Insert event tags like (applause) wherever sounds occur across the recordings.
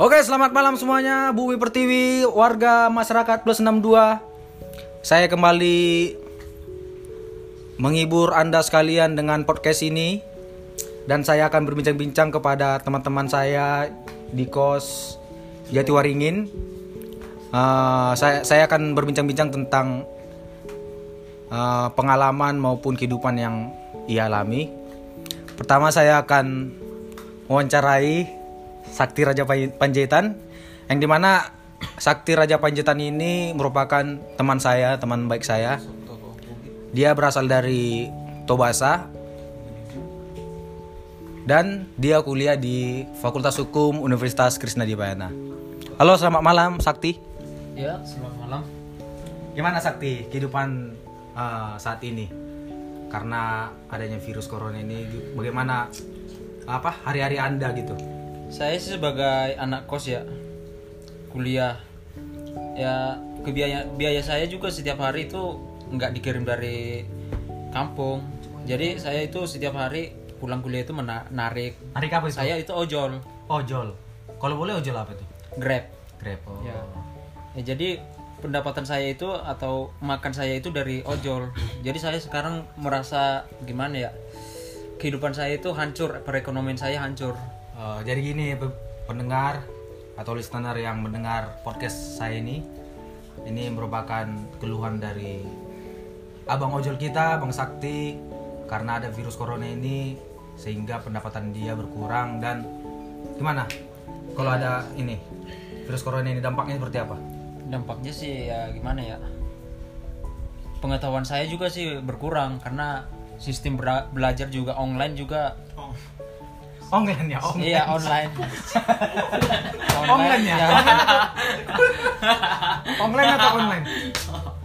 Oke, selamat malam semuanya, Bumi Pertiwi, warga masyarakat plus 62. Saya kembali menghibur Anda sekalian dengan podcast ini dan saya akan berbincang-bincang kepada teman-teman saya di kos Jatiwaringin. Eh, saya saya akan berbincang-bincang tentang eh, pengalaman maupun kehidupan yang ia alami. Pertama saya akan mewawancarai Sakti Raja Panjaitan yang di mana Sakti Raja Panjaitan ini merupakan teman saya, teman baik saya. Dia berasal dari Tobasa dan dia kuliah di Fakultas Hukum Universitas Krishna Dipayana. Halo, selamat malam Sakti. Ya, selamat malam. Gimana Sakti kehidupan uh, saat ini? Karena adanya virus corona ini, bagaimana apa hari-hari Anda gitu? Saya sih sebagai anak kos ya, kuliah. Ya, ke biaya, biaya saya juga setiap hari itu nggak dikirim dari kampung. Jadi saya itu setiap hari pulang kuliah itu menarik. Hari apa itu? Saya itu ojol, ojol. Kalau boleh ojol apa tuh? grab. Grab. Oh. Ya. Ya, jadi pendapatan saya itu atau makan saya itu dari ojol. Jadi saya sekarang merasa gimana ya? Kehidupan saya itu hancur, perekonomian saya hancur. Eh, jadi gini pe- pendengar atau listener yang mendengar podcast saya ini, ini merupakan keluhan dari abang ojol kita, bang Sakti, karena ada virus corona ini sehingga pendapatan dia berkurang dan gimana? Kalau ada ini virus corona ini dampaknya seperti apa? dampaknya sih ya gimana ya pengetahuan saya juga sih berkurang karena sistem belajar juga online juga Online ya, online. iya online (laughs) Online ya? (laughs) Online atau online?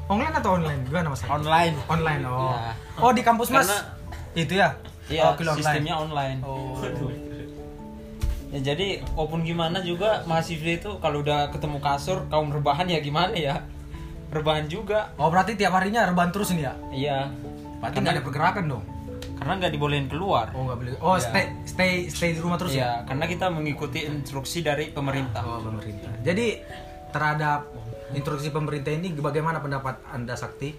Online atau online? Gimana mas? online Online oh. Ya. Oh di kampus mas? Karena- Itu ya? iya oh, online. sistemnya online Oh. (laughs) ya jadi walaupun gimana juga mahasiswa itu kalau udah ketemu kasur kaum rebahan ya gimana ya rebahan juga Oh berarti tiap harinya rebahan terus nih ya? iya Berarti nggak ada pergerakan dong? Karena nggak dibolehin keluar Oh nggak boleh. Oh Iya. stay stay stay di rumah terus ya? Iya, karena kita mengikuti instruksi dari pemerintah Oh pemerintah. Jadi terhadap instruksi pemerintah ini bagaimana pendapat anda Sakti?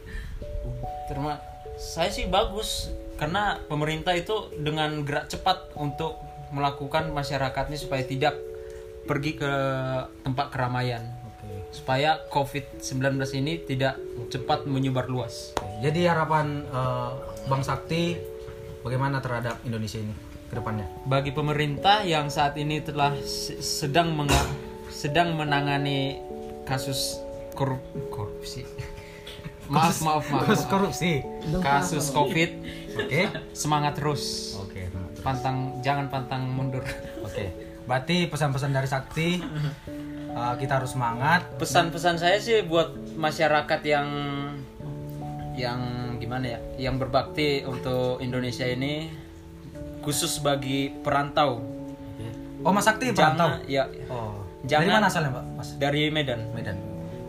Terima saya sih bagus karena pemerintah itu dengan gerak cepat untuk melakukan masyarakatnya supaya tidak pergi ke tempat keramaian supaya COVID-19 ini tidak cepat menyebar luas. Jadi harapan eh, Bang Sakti bagaimana terhadap Indonesia ini ke depannya? Bagi pemerintah yang saat ini telah se- sedang sedang menangani kasus korup korupsi. (laughs) Maaf, maaf, maaf. Kasus korupsi. Kasus COVID Oke. semangat terus. Oke. Pantang jangan pantang mundur. Oke. Berarti pesan-pesan dari Sakti eh, kita harus semangat. Pesan-pesan saya sih buat masyarakat yang yang gimana ya, yang berbakti untuk Indonesia ini khusus bagi perantau. Oh Mas Sakti perantau. Jangan ya Oh. Jangan- Dari mana asalnya Pak? Mas? dari Medan. Medan.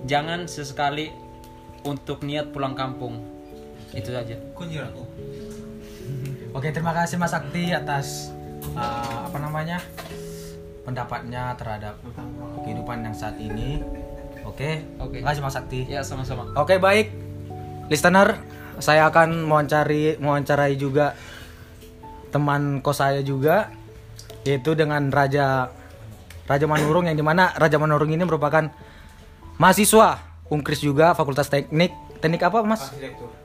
Jangan sesekali untuk niat pulang kampung. Itu saja. Oke, terima kasih Mas Sakti atas uh, apa namanya pendapatnya terhadap kehidupan yang saat ini. Oke, Oke. terima kasih Mas Sakti. Ya, sama-sama. Oke, baik, listener, saya akan mewawancari mewawancarai juga teman kos saya juga, yaitu dengan Raja Raja Manurung yang di mana Raja Manurung ini merupakan mahasiswa Unkris juga Fakultas Teknik Teknik apa Mas?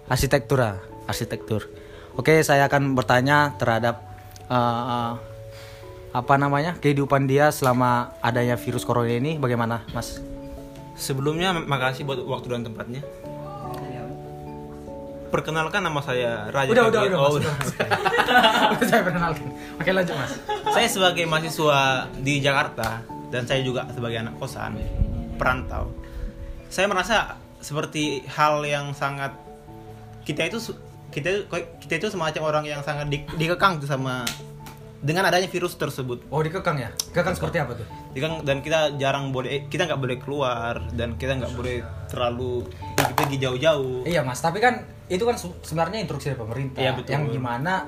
Arsitektura. Arsitektur. Oke, saya akan bertanya terhadap uh, apa namanya kehidupan dia selama adanya virus corona ini bagaimana, Mas? Sebelumnya makasih buat waktu dan tempatnya. Perkenalkan nama saya Raja Udah, udah, udah, Oh, Mas. udah. Udah saya perkenalkan. Oke, lanjut, Mas. saya sebagai mahasiswa di Jakarta dan saya juga sebagai anak kosan perantau. Saya merasa seperti hal yang sangat kita itu kita itu kita itu semacam orang yang sangat di- dikekang tuh sama dengan adanya virus tersebut. Oh, dikekang ya? Kekang seperti apa tuh? Dikekang dan kita jarang boleh eh, kita nggak boleh keluar dan kita nggak boleh terlalu pergi-pergi jauh-jauh. Iya, Mas. Tapi kan itu kan se- sebenarnya instruksi dari pemerintah Iya, betul. yang gimana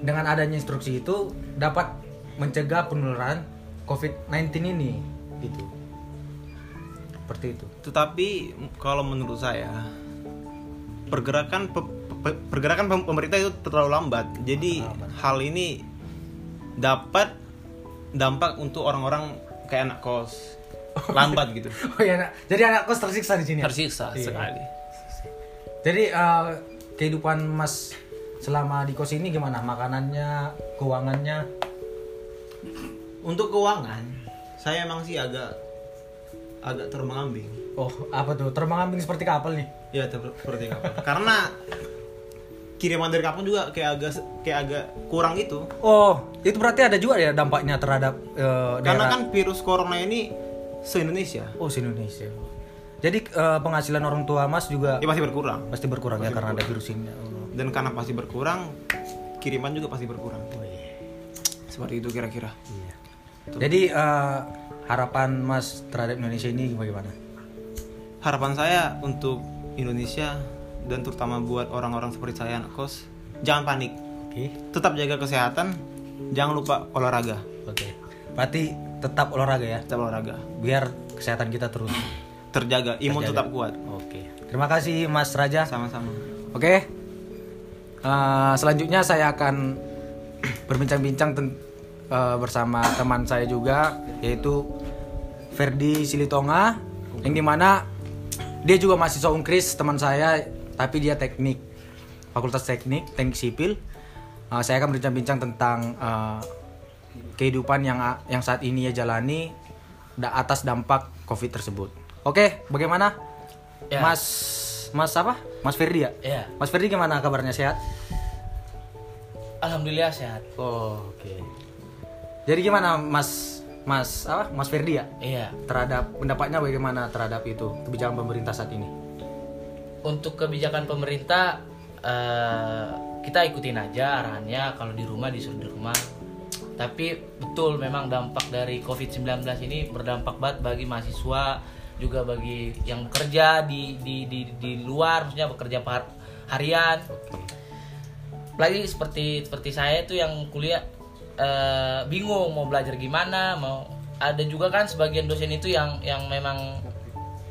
dengan adanya instruksi itu dapat mencegah penularan COVID-19 ini. itu seperti itu Tetapi kalau menurut saya pergerakan pe- pe- pergerakan pem- pemerintah itu terlalu lambat. Jadi hal ini dapat dampak untuk orang-orang kayak anak kos lambat gitu. (laughs) oh ya nak. jadi anak kos tersiksa di sini ya? Tersiksa Iya. sekali. jadi eh, kehidupan mas selama di kos ini gimana makanannya keuangannya Untuk keuangan, saya emang sih agak agak terbang ambing. oh apa tuh terbang ambing seperti kapal nih Ya ter- seperti kapal. Karena kiriman dari kapal juga kayak agak kayak agak kurang gitu. oh itu berarti ada juga ya dampaknya terhadap eh, Karena daerah kan virus corona ini se Indonesia, oh se Indonesia jadi eh, penghasilan orang tua mas juga ya pasti berkurang. pasti berkurang ya karena ada virus ini oh. Dan karena pasti berkurang, kiriman juga pasti berkurang. Seperti itu kira-kira. Iya. Jadi eh, harapan Mas terhadap Indonesia ini bagaimana? Harapan saya untuk Indonesia dan terutama buat orang-orang seperti saya anak kos, jangan panik. Oke. Tetap jaga kesehatan, jangan lupa olahraga. Oke. Berarti tetap olahraga ya, Tetap olahraga. biar kesehatan kita terus. Terjaga, imun Terjaga. tetap kuat. Oke. Terima kasih Mas Raja. Sama-sama. Oke. Eh, selanjutnya saya akan (clears throat) berbincang-bincang eh, bersama teman saya juga yaitu Ferdi Silitonga yang di mana dia juga mahasiswa Unkris teman saya tapi dia teknik Fakultas Teknik Teknik Sipil. Eh, saya akan berbincang-bincang tentang eh, kehidupan yang yang saat ini ya jalani da- atas dampak COVID tersebut. Oke, bagaimana? Ya. Mas Mas apa? Mas Ferdi ya? Iya. Mas Ferdi gimana kabarnya sehat? Alhamdulillah sehat. Oh, oke. Jadi gimana Mas Mas apa? Mas Ferdi ya? Iya. Terhadap pendapatnya bagaimana terhadap itu kebijakan pemerintah saat ini? Untuk kebijakan pemerintah eh, kita ikutin aja arahannya kalau di rumah disuruh di rumah. Tapi betul memang dampak dari COVID-19 ini berdampak banget bagi mahasiswa juga bagi yang bekerja di di di, di luar maksudnya bekerja par- harian. Apalagi seperti seperti saya itu yang kuliah eh, bingung mau belajar gimana, mau ada juga kan sebagian dosen itu yang yang memang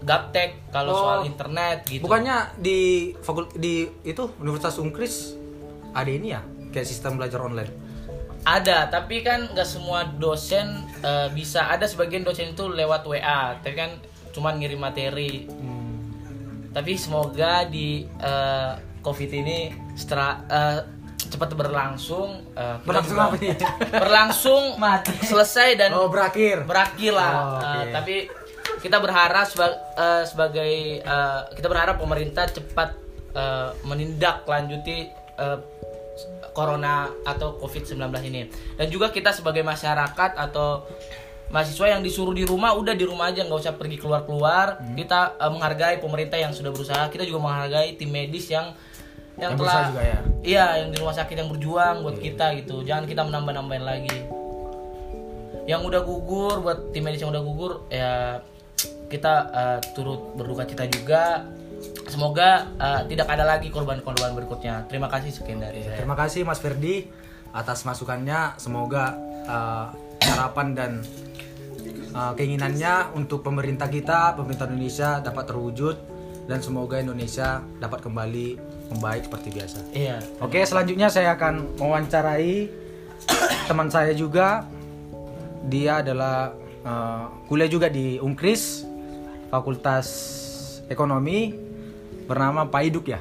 gaptek kalau Oh. soal internet gitu. Bukannya di fakul di itu Universitas Unkris ada ini ya kayak sistem belajar online. Ada, tapi kan nggak semua dosen eh, bisa. Ada sebagian dosen itu lewat WA, tapi kan cuman ngirim materi. Tapi semoga di eh, COVID ini setelah eh, cepat berlangsung. kita Berlangsung apa nih? (laughs) Berlangsung Mati. selesai dan Oh, berakhir. berakhir lah. Oh, Eh, oke. tapi kita berharap seba- eh, sebagai eh, kita berharap pemerintah cepat eh, menindaklanjuti eh, corona atau covid-19 ini. Dan juga kita sebagai masyarakat atau mahasiswa yang disuruh di rumah udah di rumah aja nggak usah pergi keluar-keluar. Hmm. Kita eh, menghargai pemerintah yang sudah berusaha. Kita juga menghargai tim medis yang yang, Yang telah juga ya. Iya, yang di rumah sakit yang berjuang buat kita gitu. Jangan kita menambah-nambahin lagi. Yang udah gugur buat tim medis yang udah gugur ya kita eh, turut berduka cita juga. Semoga eh, tidak ada lagi korban-korban berikutnya. Terima kasih sekian dari saya. Terima kasih Mas Ferdi atas masukannya. Semoga eh, harapan dan eh, keinginannya untuk pemerintah kita, pemerintah Indonesia dapat terwujud dan semoga Indonesia dapat kembali membaik seperti biasa. Iya. Oke, selanjutnya saya akan mewawancarai teman saya juga. Dia adalah eh, kuliah juga di Unkris, Fakultas Ekonomi, bernama Paiduk ya.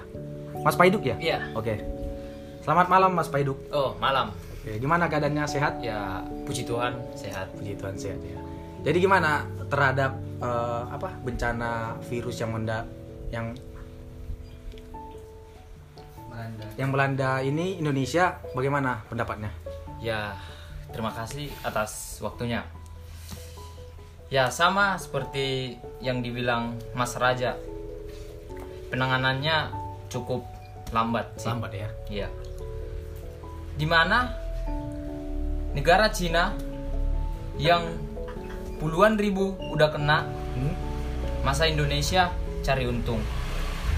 Mas Paiduk ya? Iya. Oke. Selamat malam Mas Paiduk. Oh, malam. Oke, gimana keadaannya sehat? Ya, puji Tuhan sehat. Puji Tuhan sehat ya. Jadi gimana terhadap eh, apa bencana virus yang menda yang yang melanda ini Indonesia bagaimana pendapatnya? Ya, terima kasih atas waktunya. Ya, sama seperti yang dibilang Mas Raja. Penanganannya cukup lambat sih. Lambat ya. Iya. Di mana negara Cina yang puluhan ribu udah kena, Hmm? masa Indonesia cari untung.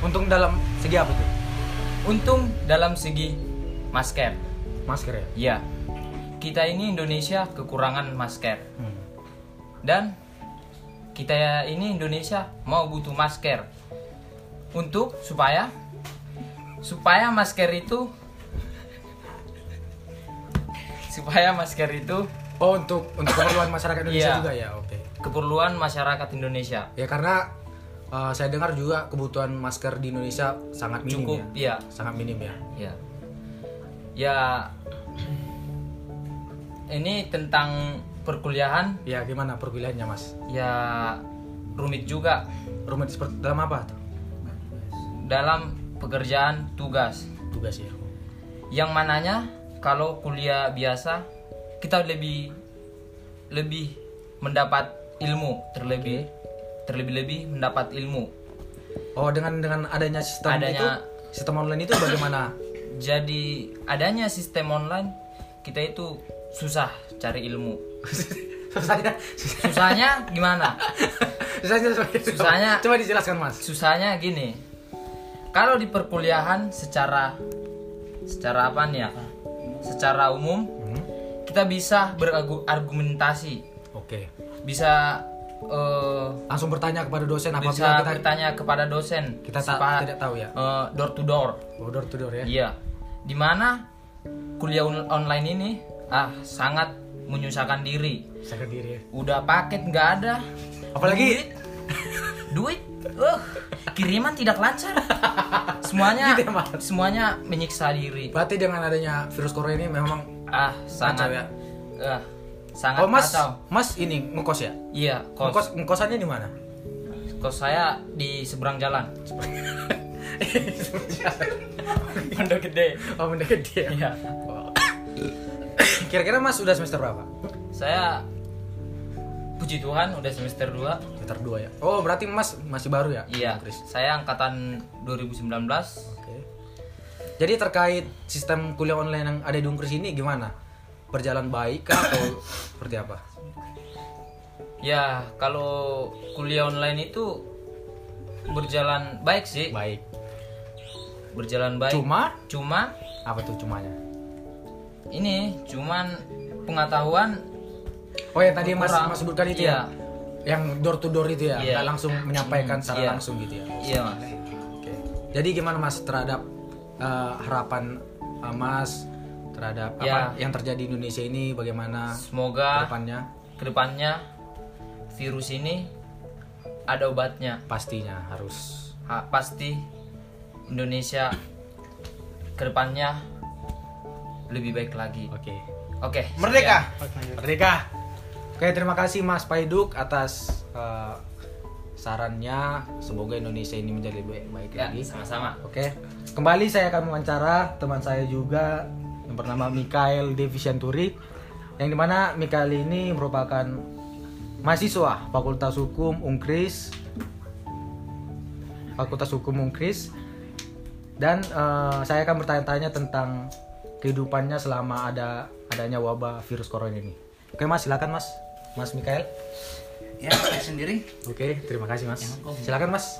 Untung dalam segi apa tuh? Untung dalam segi masker. Masker ya. Ya, kita ini Indonesia kekurangan masker. Hmm. Dan kita ini Indonesia mau butuh masker untuk supaya supaya masker itu supaya masker itu Oh untuk untuk keperluan (coughs) masyarakat Indonesia Iya. juga ya, oke. keperluan masyarakat Indonesia Ya karena uh, saya dengar juga kebutuhan masker di Indonesia sangat minim cukup ya. ya Sangat minim ya. ya ya ini tentang perkuliahan Ya gimana perkuliahannya mas? ya rumit juga Rumit seperti dalam apa tuh? Dalam pekerjaan tugas. Tugas ya. yang mananya kalau kuliah biasa kita lebih lebih mendapat ilmu terlebih terlebih lebih mendapat ilmu. Oh dengan dengan adanya sistem Adanya- itu, sistem online itu bagaimana? (coughs) jadi adanya sistem online kita itu susah cari ilmu. (laughs) Susahnya, susahnya gimana? (laughs) Susahnya, Susahnya- Coba dijelaskan mas. susahnya gini kalau di perkuliahan secara secara apa nih ya? Secara umum Hmm, kita bisa berargumentasi Oke. bisa eh, Langsung bertanya kepada dosen apabila bisa kita bertanya kepada dosen. Kita Sepa- tidak tahu ya. eh, door to door. Oh, door to door ya. iya. Di mana kuliah on- online ini ah sangat menyusahkan diri. Saya diri ya. udah paket nggak ada. Apalagi duit uh, kiriman tidak lancar semuanya Gitu ya, semuanya menyiksa diri berarti dengan adanya virus corona ini memang ah sangat ya? ah, sangat Oh mas, kacau mas ini ngekos ya? iya kos Ngekos ngkosannya di mana? kos saya di seberang jalan (laughs) Pondok Gede Oh benda gede ya. iya (coughs) Kira-kira mas sudah semester berapa? saya puji Tuhan udah semester 2 Semester 2 ya. Oh berarti mas masih baru ya? iya Chris? saya angkatan 2019 Oke. Jadi terkait sistem kuliah online yang ada di Unkris ini gimana? Berjalan baik kah atau (coughs) seperti apa? ya kalau kuliah online itu berjalan baik sih Baik. berjalan baik Cuma cuma apa tuh cumanya? ini cuman pengetahuan Oh yang tadi mas, mas sebutkan itu Iya. ya? Yang door to door itu ya? Iya. Nggak langsung menyampaikan secara Iya. langsung gitu ya? iya mas Oke. Jadi gimana Mas terhadap eh, harapan eh, Mas terhadap Ya. apa yang terjadi di Indonesia ini bagaimana semoga depannya? ke depannya virus ini ada obatnya Pastinya harus. Ha- pasti Indonesia ke depannya lebih baik lagi Oke. oke Merdeka. Merdeka. Oke, terima kasih Mas Paiduk atas eh, sarannya. Semoga Indonesia ini menjadi lebih baik sekian. lagi. ya sama-sama Oke. Kembali saya akan mewawancara teman saya juga yang bernama Mikael Devisianturi yang di mana Mikael ini merupakan mahasiswa Fakultas Hukum Unkris Fakultas Hukum Unkris dan eh, saya akan bertanya-tanya tentang kehidupannya selama ada adanya wabah virus corona ini. Oke Mas, silakan Mas. Mas Mikael. Ya, saya sendiri. Oke, terima kasih Mas. Silakan Mas.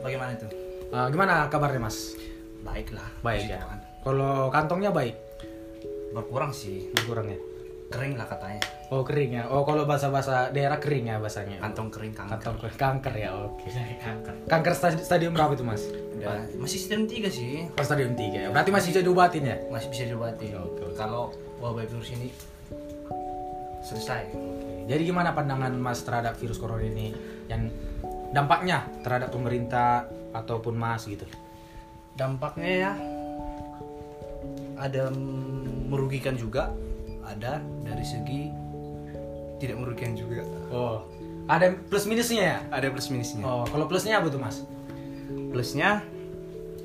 Bagaimana itu? Eh, gimana kabarnya Mas? Baiklah. Baik ya. Kalau kantongnya baik, Berkurang sih. berkurang ya. Kering lah katanya. Oh kering ya. Oh kalau bahasa-bahasa daerah kering ya bahasanya. Kantong kering kanker. Kantong kering. Kanker ya. Oke. (laughs) kanker Kanker stadi- stadium berapa itu mas? Udah, masih stadium 3 sih. Oh stadium 3 ya. Berarti masih bisa diobatin ya? Masih bisa diobati. Kalau wabah virus ini selesai. Oke. Jadi gimana pandangan mas terhadap virus corona ini? Yang dampaknya terhadap pemerintah ataupun mas gitu? Dampaknya ya ada merugikan juga, ada dari segi tidak merugikan juga. Oh. Ada plus minusnya ya? Ada plus minusnya. Oh kalau plusnya apa tuh mas? Plusnya,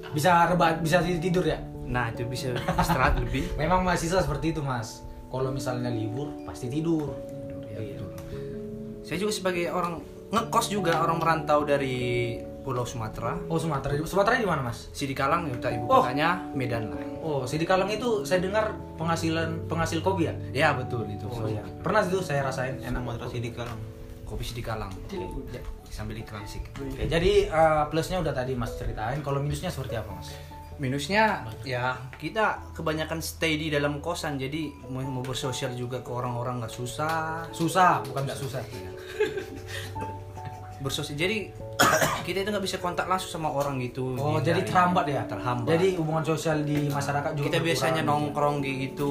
Bisa rebat, bisa tidur ya? nah itu bisa istirahat lebih. (laughs) Memang mahasiswa seperti itu mas. Kalau misalnya libur pasti tidur. Ya, Iya. betul. Saya juga sebagai orang ngekos juga orang merantau dari Pulau Sumatera. Oh Sumatera. Sumatera di mana mas? Sidikalang ya ibu Oh. kotanya Medan lah. Oh, Sidi Kalang itu saya dengar penghasilan penghasil kopi ya? Ya betul itu. Oh iya. Pernah itu saya rasain enak banget kopi. di kalang. Kopi Sidikalang. Sambil iklan sih. Oke, jadi eh, plusnya udah tadi Mas ceritain, kalau minusnya seperti apa Mas? Minusnya ya kita kebanyakan stay di dalam kosan. Jadi mau, mau bersosial juga ke orang-orang nggak susah. Susah, bukan nggak susah. (laughs) bersosial jadi (coughs) kita itu nggak bisa kontak langsung sama orang gitu. Oh, Di- jadi terhambat ya? terhambat. Jadi hubungan sosial di masyarakat juga kita biasanya berkurang. nongkrong gitu.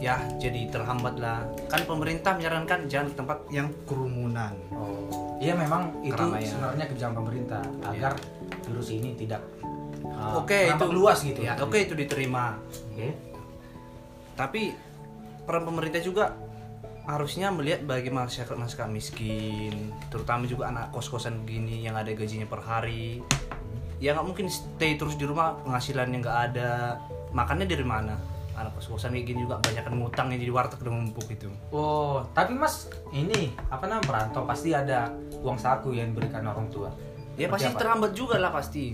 Ya jadi terhambat lah. Kan pemerintah menyarankan jangan ke tempat yang kerumunan. Oh, iya memang itu Keramaian. sebenarnya kebijakan pemerintah agar virus ini tidak uh, oke itu merambat luas gitu. ya oke itu diterima Oke. tapi peran pemerintah juga harusnya melihat bagi masyarakat masyarakat miskin terutama juga anak kos kosan begini yang ada gajinya per hari ya nggak mungkin stay terus di rumah penghasilannya nggak ada makannya dari mana anak kos kosan kayak gini juga banyak ngutang yang jadi warteg udah numpuk itu Oh, tapi Mas, ini apa namanya perantau pasti ada uang saku yang diberikan orang tua. ya Seperti pasti apa? terhambat juga lah pasti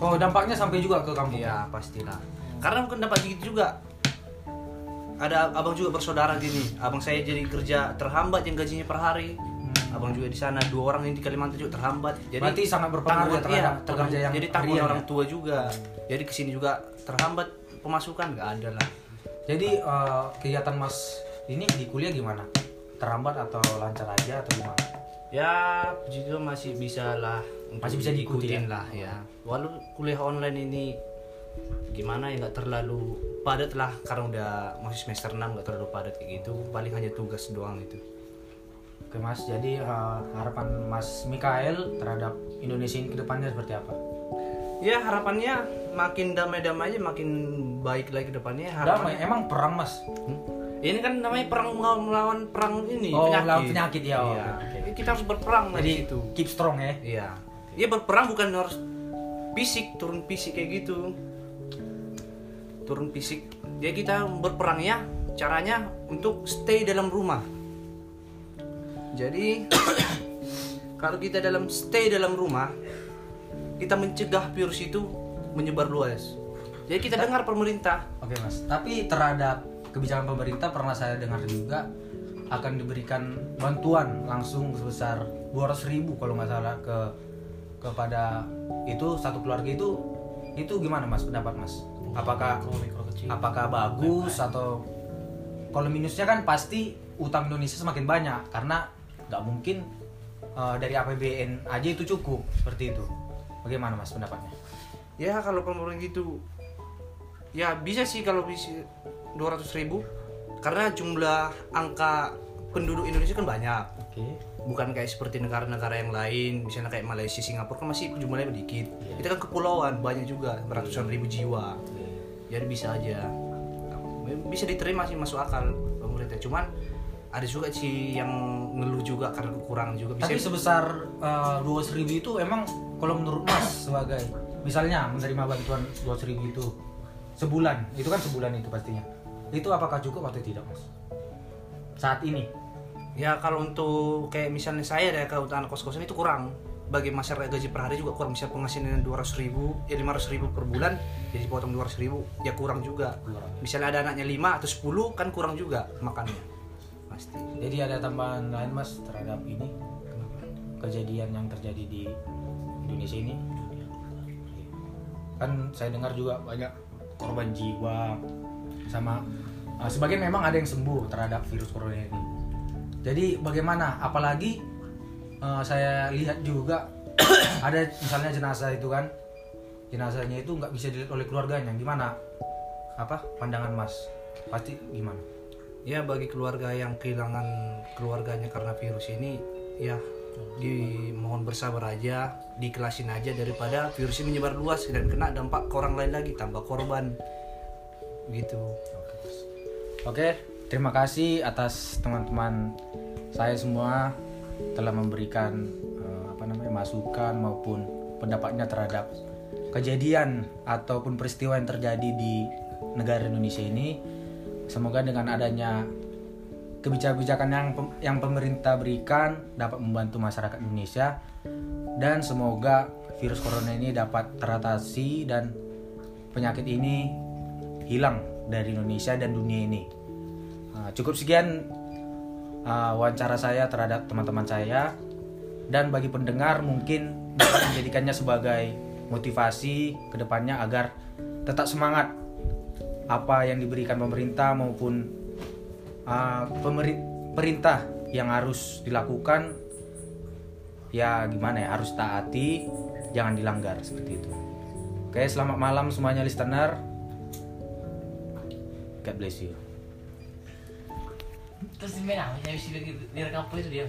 Oh, dampaknya sampai juga ke kampung. Iya pastilah. Karena bukan dapat gitu juga. Ada abang juga bersaudara gini. Abang saya jadi kerja terhambat yang gajinya per hari. Abang juga di sana dua orang ini di Kalimantan juga terhambat. Jadi Berarti sangat berpengaruh tanggungan- terhadap iya, pekerja yang jadi tanggungan orang ya? tua juga. Jadi ke sini juga terhambat pemasukan nggak ada lah. Jadi eh, kegiatan Mas ini di kuliah gimana? Terhambat atau lancar aja atau gimana? Ya puji Tuhan masih bisa lah. Masih bisa diikuti diikutin ya? lah ya. Walau kuliah online ini gimana ya nggak terlalu padat lah karena udah masih semester 6 nggak terlalu padat kayak gitu paling hanya tugas doang itu Oke Mas, jadi eh, harapan Mas Mikael terhadap Indonesia ini ke depannya seperti apa? ya harapannya makin damai-damai aja makin baik lagi ke depannya Damai, harapannya emang perang Mas? Hmm? ini kan namanya perang melawan, perang ini Oh, penyakit, melawan penyakit, ya, oh, Iya. kita harus berperang Jadi di situ keep strong ya. iya ya berperang bukan harus fisik turun fisik kayak gitu. Turun fisik. Ya kita berperangnya caranya untuk stay dalam rumah. Jadi (coughs) kalau kita dalam stay dalam rumah kita mencegah virus itu menyebar luas. Jadi kita dengar pemerintah. Oke Mas, tapi terhadap kebijakan pemerintah pernah saya dengar juga akan diberikan bantuan langsung sebesar 200 ribu kalau nggak salah ke kepada itu satu keluarga itu itu gimana Mas pendapat Mas? Apakah apakah bagus atau kalau minusnya kan pasti utang Indonesia semakin banyak karena nggak mungkin eh, dari APBN aja itu cukup seperti itu. Bagaimana Mas pendapatnya? ya kalau pemerintah gitu ya bisa sih kalau bisa 200 ribu karena jumlah angka penduduk Indonesia kan banyak Oke. Bukan kayak seperti negara-negara yang lain misalnya kayak Malaysia Singapura kan masih jumlahnya sedikit kita kan kepulauan banyak juga ratusan ribu jiwa. Jadi bisa aja. Bisa diterima sih masuk akal pemerintah. Cuman ada juga sih yang ngeluh juga karena kekurangan juga. Bisa Tapi sebesar dua ribu itu emang kalau menurut Mas sebagai misalnya menerima bantuan dua ribu itu sebulan, itu kan sebulan itu pastinya. Itu apakah cukup atau tidak Mas? Saat ini. Ya kalau untuk kayak misalnya saya ya untuk anak kos-kosan itu kurang. Bagi masyarakat gaji per hari juga kurang. Misal penghasilan 200 ribu ya 500 ribu per bulan jadi potong 200 ribu ya kurang juga. Misalnya ada anaknya 5 atau 10 kan kurang juga makannya. Pasti. Jadi ada tambahan lain Mas terhadap ini? Kejadian yang terjadi di Indonesia ini. Kan saya dengar juga banyak korban jiwa sama uh, sebagian memang ada yang sembuh terhadap virus corona ini. Jadi bagaimana? Apalagi uh, saya lihat juga (coughs) ada misalnya jenazah itu kan jenazahnya itu nggak bisa dilihat oleh keluarganya. Gimana? Apa pandangan Mas? Pasti gimana? ya bagi keluarga yang kehilangan keluarganya karena virus ini ya dimohon bersabar aja dikelasin aja daripada virus ini menyebar luas dan kena dampak ke orang lain lagi tambah korban gitu Oke, terima kasih atas teman-teman saya semua telah memberikan eh, apa namanya masukan maupun pendapatnya terhadap kejadian ataupun peristiwa yang terjadi di negara Indonesia ini. Semoga dengan adanya kebijakan-kebijakan yang yang pemerintah berikan dapat membantu masyarakat Indonesia dan semoga virus corona ini dapat teratasi dan penyakit ini hilang dari Indonesia dan dunia ini. Uh, cukup sekian uh, wawancara saya terhadap teman-teman saya. Dan bagi pendengar mungkin dapat (coughs) menjadikannya sebagai motivasi ke depannya agar tetap semangat apa yang diberikan pemerintah maupun uh, pemeri- perintah yang harus dilakukan. Ya gimana ya harus taati jangan dilanggar seperti itu. Oke selamat malam semuanya listener. God bless you Terus di mana? Yang bisa direkam itu dia.